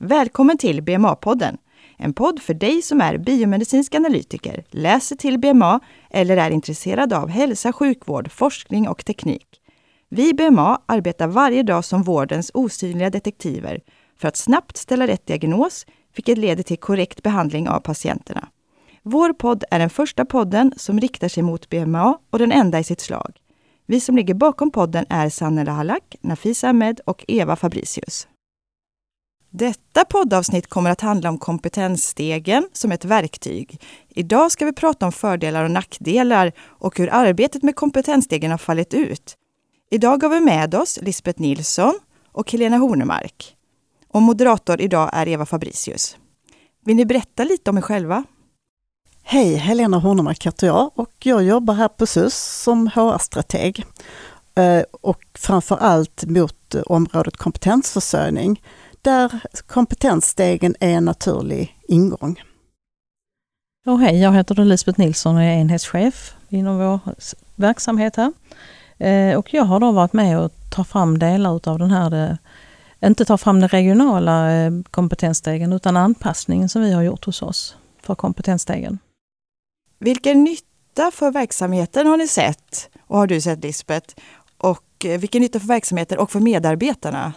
Välkommen till BMA-podden. En podd för dig som är biomedicinsk analytiker, läser till BMA eller är intresserad av hälsa, sjukvård, forskning och teknik. Vi i BMA arbetar varje dag som vårdens osynliga detektiver för att snabbt ställa rätt diagnos, vilket leder till korrekt behandling av patienterna. Vår podd är den första podden som riktar sig mot BMA och den enda i sitt slag. Vi som ligger bakom podden är Sanne Lahalak, Nafisa Ahmed och Eva Fabricius. Detta poddavsnitt kommer att handla om kompetensstegen som ett verktyg. Idag ska vi prata om fördelar och nackdelar och hur arbetet med kompetensstegen har fallit ut. Idag har vi med oss Lisbeth Nilsson och Helena Hornemark. Och moderator idag är Eva Fabricius. Vill ni berätta lite om er själva? Hej, Helena Hornemark heter jag och jag jobbar här på SUS som HR-strateg. Eh, och framför allt mot eh, området kompetensförsörjning där kompetensstegen är en naturlig ingång. Oh, hej, jag heter Lisbeth Nilsson och är enhetschef inom vår verksamhet här. Eh, och jag har då varit med och tagit fram delar av den här, eh, inte ta fram den regionala eh, kompetensstegen utan anpassningen som vi har gjort hos oss för kompetensstegen. Vilken nytta för verksamheten har ni sett och har du sett Lisbeth? Och vilken nytta för verksamheten och för medarbetarna?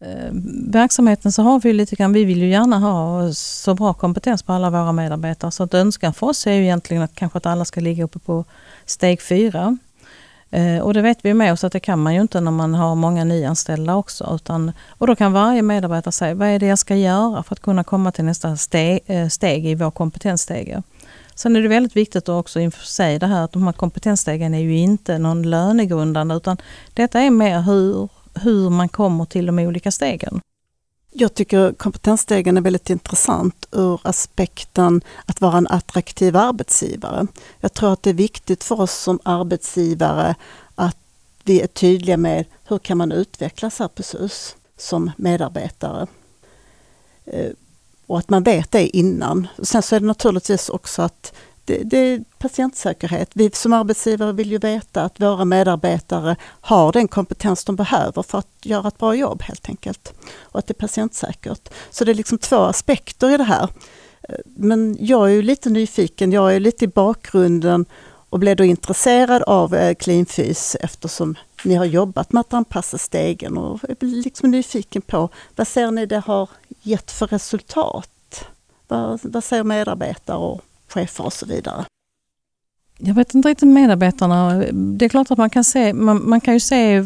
Eh, verksamheten så har vi lite grann, vi vill ju gärna ha så bra kompetens på alla våra medarbetare så att önskan för oss är ju egentligen att kanske att alla ska ligga uppe på steg fyra. Eh, och det vet vi med oss att det kan man ju inte när man har många nyanställda också. Utan, och då kan varje medarbetare säga, vad är det jag ska göra för att kunna komma till nästa steg, eh, steg i vår kompetensstege? Sen är det väldigt viktigt att också inför sig det här att de här kompetensstegen är ju inte någon lönegrundande utan detta är mer hur hur man kommer till de olika stegen. Jag tycker kompetensstegen är väldigt intressant ur aspekten att vara en attraktiv arbetsgivare. Jag tror att det är viktigt för oss som arbetsgivare att vi är tydliga med hur kan man utvecklas här på SUS som medarbetare. Eh, och att man vet det innan. Sen så är det naturligtvis också att det, det, är patientsäkerhet. Vi som arbetsgivare vill ju veta att våra medarbetare har den kompetens de behöver för att göra ett bra jobb helt enkelt. Och att det är patientsäkert. Så det är liksom två aspekter i det här. Eh, men jag är ju lite nyfiken, jag är lite i bakgrunden och blev då intresserad av eh, Cleanfys eftersom ni har jobbat med att anpassa stegen och är liksom nyfiken på vad ser ni det har gett för resultat? Vad, vad säger medarbetare och chefer och så vidare. Jag vet inte riktigt medarbetarna. Det är klart att man kan se, man, man kan ju se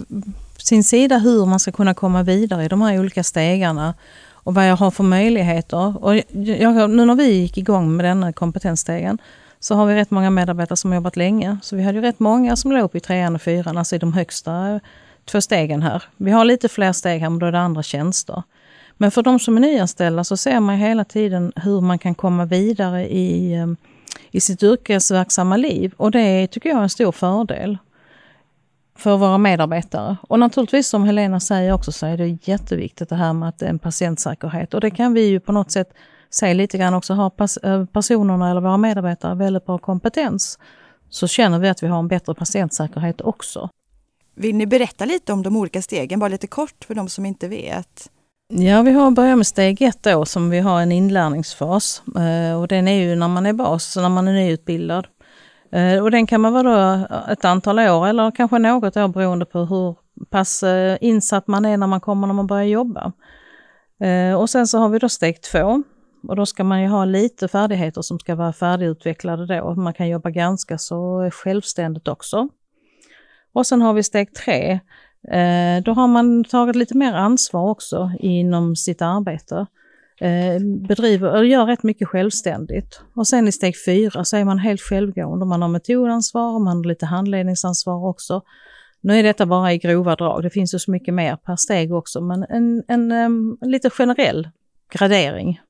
sin sida hur man ska kunna komma vidare i de här olika stegarna och vad jag har för möjligheter. Och jag, nu när vi gick igång med denna kompetensstegen så har vi rätt många medarbetare som har jobbat länge. Så vi hade ju rätt många som låg i trean och fyran, alltså i de högsta två stegen här. Vi har lite fler steg här, men då är det andra tjänster. Men för de som är nyanställda så ser man hela tiden hur man kan komma vidare i, ehm, i sitt yrkesverksamma liv. Och det tycker jag är en stor fördel för våra medarbetare. Och naturligtvis som Helena säger också så är det jätteviktigt det här med att det är en patientsäkerhet. Och det kan vi ju på något sätt se lite grann också. Har eh, personerna eller våra medarbetare väldigt bra kompetens så känner vi att vi har en bättre patientsäkerhet också. Vill ni berätta lite om de olika stegen, bara lite kort för de som inte vet? Ja, vi har börjat med steg ett då som vi har en inlärningsfas. Eh, och den är ju när man är bas, när man är nyutbildad. Eh, och den kan man vara då ett antal år eller kanske något år beroende på hur pass eh, insatt man är när man kommer när man börjar jobba. Och sen så har vi då steg två. Och då ska man ju ha lite färdigheter som ska vara färdigutvecklade då. Man kan jobba ganska så självständigt också. Och sen har vi steg tre Eh, då har man tagit lite mer ansvar också inom sitt arbete. Eh, bedriver, och gör rätt mycket självständigt. Och sen i steg fyra så är man helt självgående. Man har metodansvar och man har lite handledningsansvar också. Nu är detta bara i grova drag, det finns ju så mycket mer per steg också, men en, en, en, en lite generell gradering.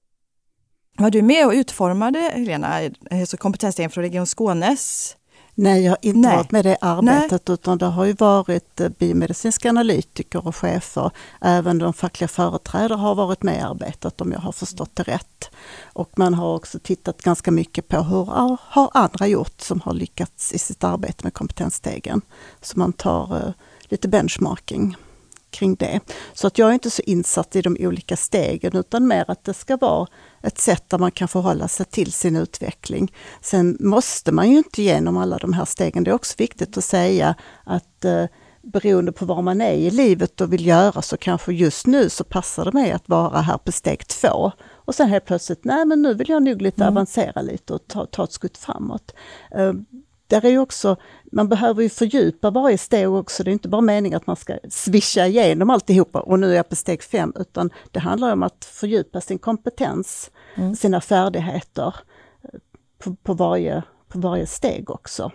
Var du med och utformade, Helena, eh, kompetensstegen från Region Skånes Nej, jag har inte Nej. varit med det arbetet Nej. utan det har ju varit eh, biomedicinska analytiker och chefer. Även de fackliga företrädare har varit med i arbetet om jag har förstått det rätt. Och man har också tittat ganska mycket på hur har andra gjort som har lyckats i sitt arbete med kompetensstegen. Så man tar uh, lite benchmarking kring det. Så att jag är inte så insatt i de olika stegen utan mer att det ska vara ett sätt där man kan förhålla sig till sin utveckling. Sen måste man ju inte igenom alla de här stegen. Det är också viktigt att säga att eh, beroende på var man är i livet och vill göra så kanske just nu så passar det mig att vara här på steg två. Och sen helt plötsligt, nej men nu vill jag nog lite mm. avancera lite och ta, ta ett skutt framåt. Där är ju också, man behöver ju fördjupa varje steg också. Det är inte bara meningen att man ska swisha igenom alltihopa och nu är jag på steg fem, utan det handlar om att fördjupa sin kompetens, mm. sina färdigheter eh, på, på, varje, på varje steg också.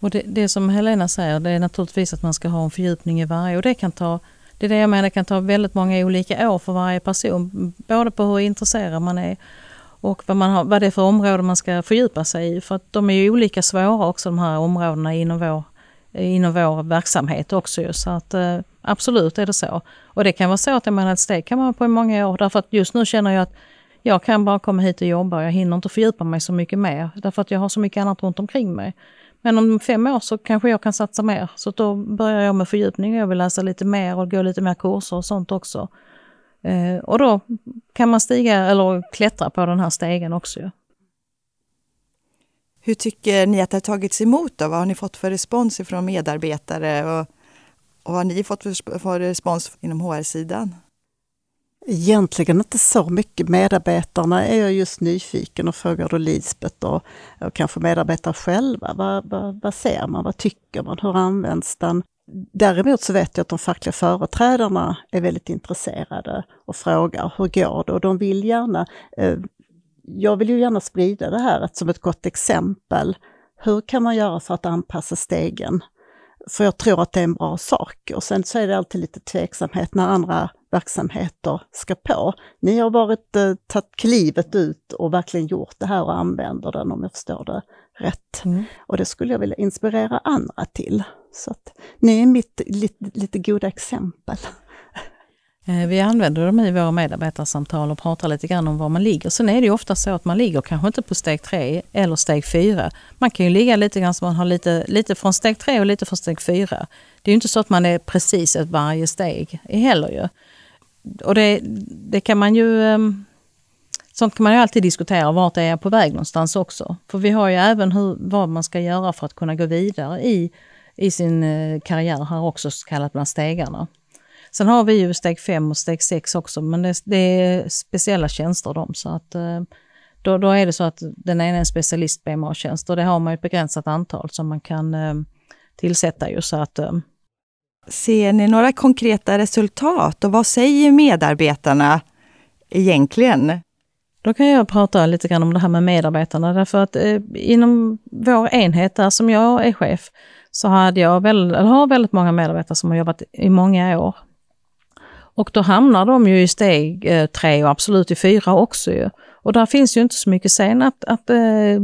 Och det, det, som Helena säger, det är naturligtvis att man ska ha en fördjupning i varje och det kan ta det är det jag menar, det kan ta väldigt många olika år för varje person. Både på hur intresserad man är och vad, man har, vad det är för områden man ska fördjupa sig i. För att de är ju olika svåra också de här områdena inom vår, inom vår verksamhet också. Så att eh, absolut är det så. Och det kan vara så att jag menar, ett steg kan man på i många år. Därför att just nu känner jag att jag kan bara komma hit och jobba jag hinner inte fördjupa mig så mycket mer. Därför att jag har så mycket annat runt omkring mig. Men om fem år så kanske jag kan satsa mer. Så då börjar jag med fördjupning. Jag vill läsa lite mer och gå lite mer kurser och sånt också. Eh, och då kan man stiga eller klättra på den här stegen också. Hur tycker ni att det har tagits emot? Då? Vad har ni fått för respons från medarbetare? Och, och vad har ni fått för, för respons inom HR-sidan? Egentligen inte så mycket. Medarbetarna är jag just nyfiken och frågar då Lisbeth och, och kanske medarbetare själva. Vad, vad, vad ser man? Vad tycker man? Hur används den? Däremot så vet jag att de fackliga företrädarna är väldigt intresserade och frågar hur går det? Och de vill gärna, eh, jag vill ju gärna sprida det här som ett gott exempel. Hur kan man göra för att anpassa stegen? För jag tror att det är en bra sak. Och sen så är det alltid lite tveksamhet när andra verksamheter ska på. Ni har varit, eh, tagit klivet ut och verkligen gjort det här och använder den om jag förstår det rätt. Mm. Och det skulle jag vilja inspirera andra till. Så att ni är mitt lite, lite goda exempel. Eh, vi använder dem i våra medarbetarsamtal och pratar lite grann om var man ligger. Sen är det ju ofta så att man ligger kanske inte på steg tre eller steg fyra. Man kan ju ligga lite grann så man har lite, lite från steg tre och lite från steg fyra. Det är ju inte så att man är precis ett varje steg heller ju. Och det, det kan man ju... Ehm, sånt kan man ju alltid diskutera, vart är jag på väg någonstans också. För vi har ju även hur, vad man ska göra för att kunna gå vidare i, i sin eh, karriär här också, så kallat bland stegarna. Sen har vi ju steg 5 och steg 6 också, men det, det, är speciella tjänster de. Så att, eh, då, då är det så att den ena är en specialist BMA-tjänst och det har man ett begränsat antal som man kan eh, tillsätta ju så att Ser ni några konkreta resultat och vad säger medarbetarna egentligen? Då kan jag prata lite grann om det här med medarbetarna därför att inom vår enhet där som jag är chef så hade jag väl, eller har väldigt många medarbetare som har jobbat i många år. Och då hamnar de ju i steg eh, tre och absolut i fyra också ju. Och där finns ju inte så mycket sen att, att eh,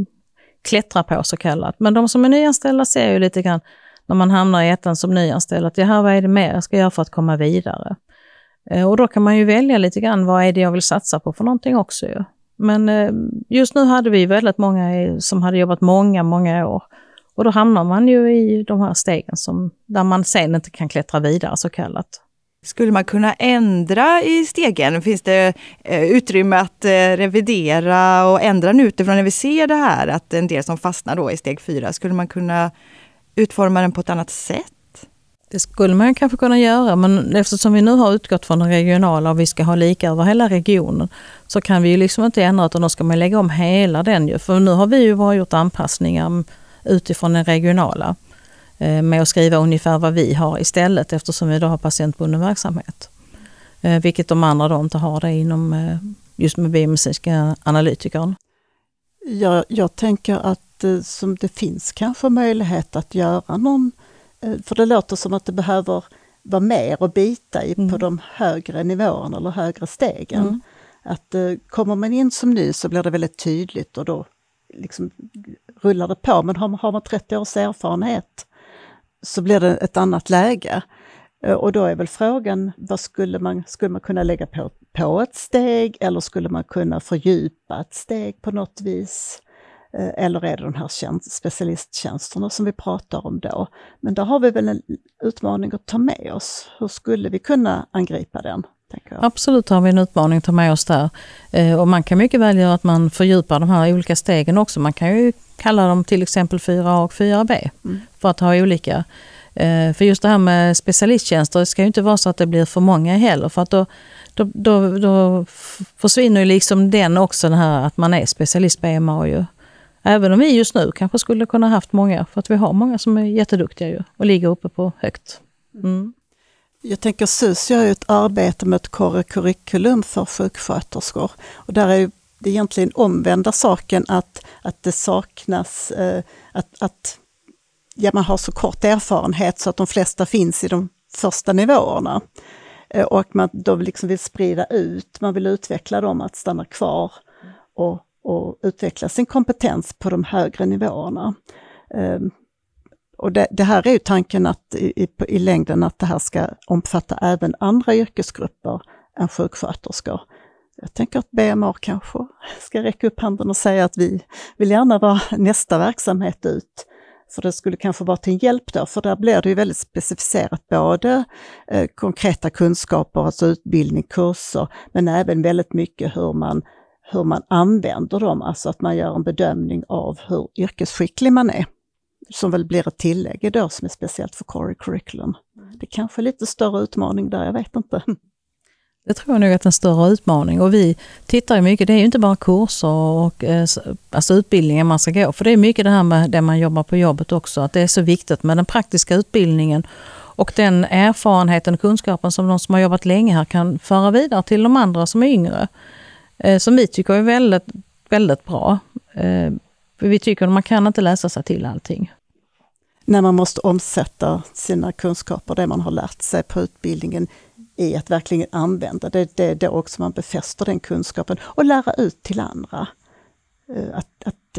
klättra på så kallat. Men de som är nyanställda ser ju lite grann när man hamnar i ettan som nyanställd att jaha, vad är det mer jag ska göra för att komma vidare? Eh, och då kan man ju välja lite grann vad är det jag vill satsa på för någonting också ju. Men eh, just nu hade vi väldigt många som hade jobbat många, många år. Och då hamnar man ju i de här stegen som, där man sen inte kan klättra vidare så kallat. Skulle man kunna ändra i stegen? Finns det eh, utrymme att revidera och ändra nu utifrån när vi ser det här att en del som fastnar då i steg fyra, skulle man kunna utforma den på ett annat sätt? Det skulle man kanske kunna göra, men eftersom vi nu har utgått från den regionala och vi ska ha lika över hela regionen, så kan vi ju liksom inte ändra utan då ska man lägga om hela den ju. För nu har vi ju bara gjort anpassningar utifrån den regionala eh, med att skriva ungefär vad vi har istället eftersom vi då har patientbunden verksamhet. Eh, vilket de andra då inte har det inom eh, just med biomedicinska analytikern. Jag, jag tänker att som det finns kanske möjlighet att göra någon, för det låter som att det behöver vara mer att bita i mm. på de högre nivåerna eller högre stegen. Mm. Att kommer man in som ny så blir det väldigt tydligt och då liksom rullar det på. Men har man, har man 30 års erfarenhet så blir det ett annat läge. Eh, och då är väl frågan, vad skulle man, skulle man kunna lägga på, på ett steg eller skulle man kunna fördjupa ett steg på något vis? Eh, eller är det de här tjänst, specialisttjänsterna som vi pratar om då? Men där har vi väl en utmaning att ta med oss. Hur skulle vi kunna angripa den? Absolut har vi en utmaning att ta med oss där. Eh, och man kan mycket väl göra att man fördjupar de här olika stegen också. Man kan ju kalla dem till exempel 4A och 4B mm. för att ha olika. Eh, för just det här med specialisttjänster, det ska ju inte vara så att det blir för många heller. För att då, då, då, då försvinner ju liksom den också, den här att man är specialist på EMA. Ju. Även om vi just nu kanske skulle kunna haft många, för att vi har många som är jätteduktiga ju, och ligger uppe på högt. Mm. Jag tänker SUS gör ju ett arbete med ett curriculum för sjuksköterskor. Och där är det är egentligen omvända saken att, att det saknas, eh, att, att ja, man har så kort erfarenhet så att de flesta finns i de första nivåerna. Och och man då liksom vill sprida ut, man vill utveckla dem att stanna kvar och, och utveckla sin kompetens på de högre nivåerna. Eh, och det, det, här är ju tanken att i, i, längden att det här ska omfatta även andra yrkesgrupper än sjuksköterskor. Jag tänker att BMA kanske ska räcka upp handen och säga att vi vill gärna vara nästa verksamhet ut. För det skulle kanske vara till hjälp då, för där blir det ju väldigt specificerat både eh, konkreta kunskaper, alltså utbildning, kurser, men även väldigt mycket hur man, hur man använder dem, alltså att man gör en bedömning av hur yrkesskicklig man är som väl blir ett tillägg då som är speciellt för Core Curriculum. Det är kanske är lite större utmaning där, jag vet inte. Det tror jag nog att en större utmaning och vi tittar ju mycket, det är ju inte bara kurser och eh, alltså utbildningar man ska gå, för det är mycket det här med det man jobbar på jobbet också, att det är så viktigt med den praktiska utbildningen och den erfarenheten och kunskapen som de som har jobbat länge här kan föra vidare till de andra som är yngre. Eh, som vi tycker är väldigt, väldigt bra. För vi tycker att man kan inte läsa sig till allting. När man måste omsätta sina kunskaper, det man har lärt sig på utbildningen, i att verkligen använda det. Det är då också man befäster den kunskapen och lära ut till andra. Eh, att, att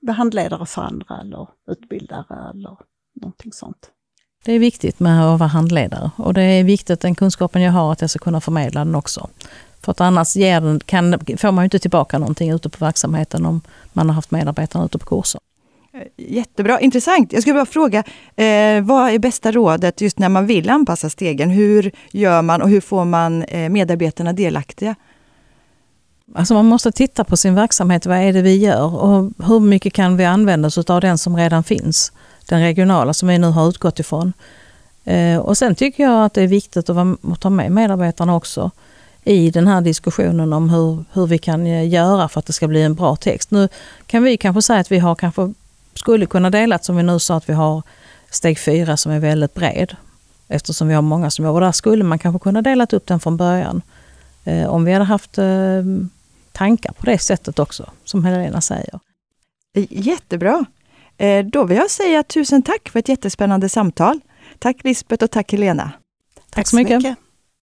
vara handledare för andra eller utbildare eller någonting sånt. Det är viktigt med att vara handledare och det är viktigt den kunskapen jag har att jag ska kunna förmedla den också. För att annars ger den, kan, får man ju inte tillbaka någonting ute på verksamheten om man har haft medarbetarna ute på kurser. Eh, jättebra, intressant. Jag skulle bara fråga, eh, vad är bästa rådet just när man vill anpassa stegen? Hur gör man och hur får man eh, medarbetarna delaktiga? Alltså man måste titta på sin verksamhet, vad är det vi gör och hur mycket kan vi använda oss av den som redan finns? Den regionala som vi nu har utgått ifrån. Eh, och sen tycker jag att det är viktigt att, ta med medarbetarna också i den här diskussionen om hur, hur vi kan göra för att det ska bli en bra text. Nu kan vi kanske säga att vi har kanske skulle kunna delat som vi nu sa att vi har steg fyra som är väldigt bred. Eftersom vi har många som jobbar där skulle man kanske kunna delat upp den från början. Eh, om vi hade haft eh, tankar på det sättet också, som Helena säger. Jättebra! Eh, då vill jag säga tusen tack för ett jättespännande samtal. Tack Lisbeth och tack Helena. Tack, tack så mycket. mycket.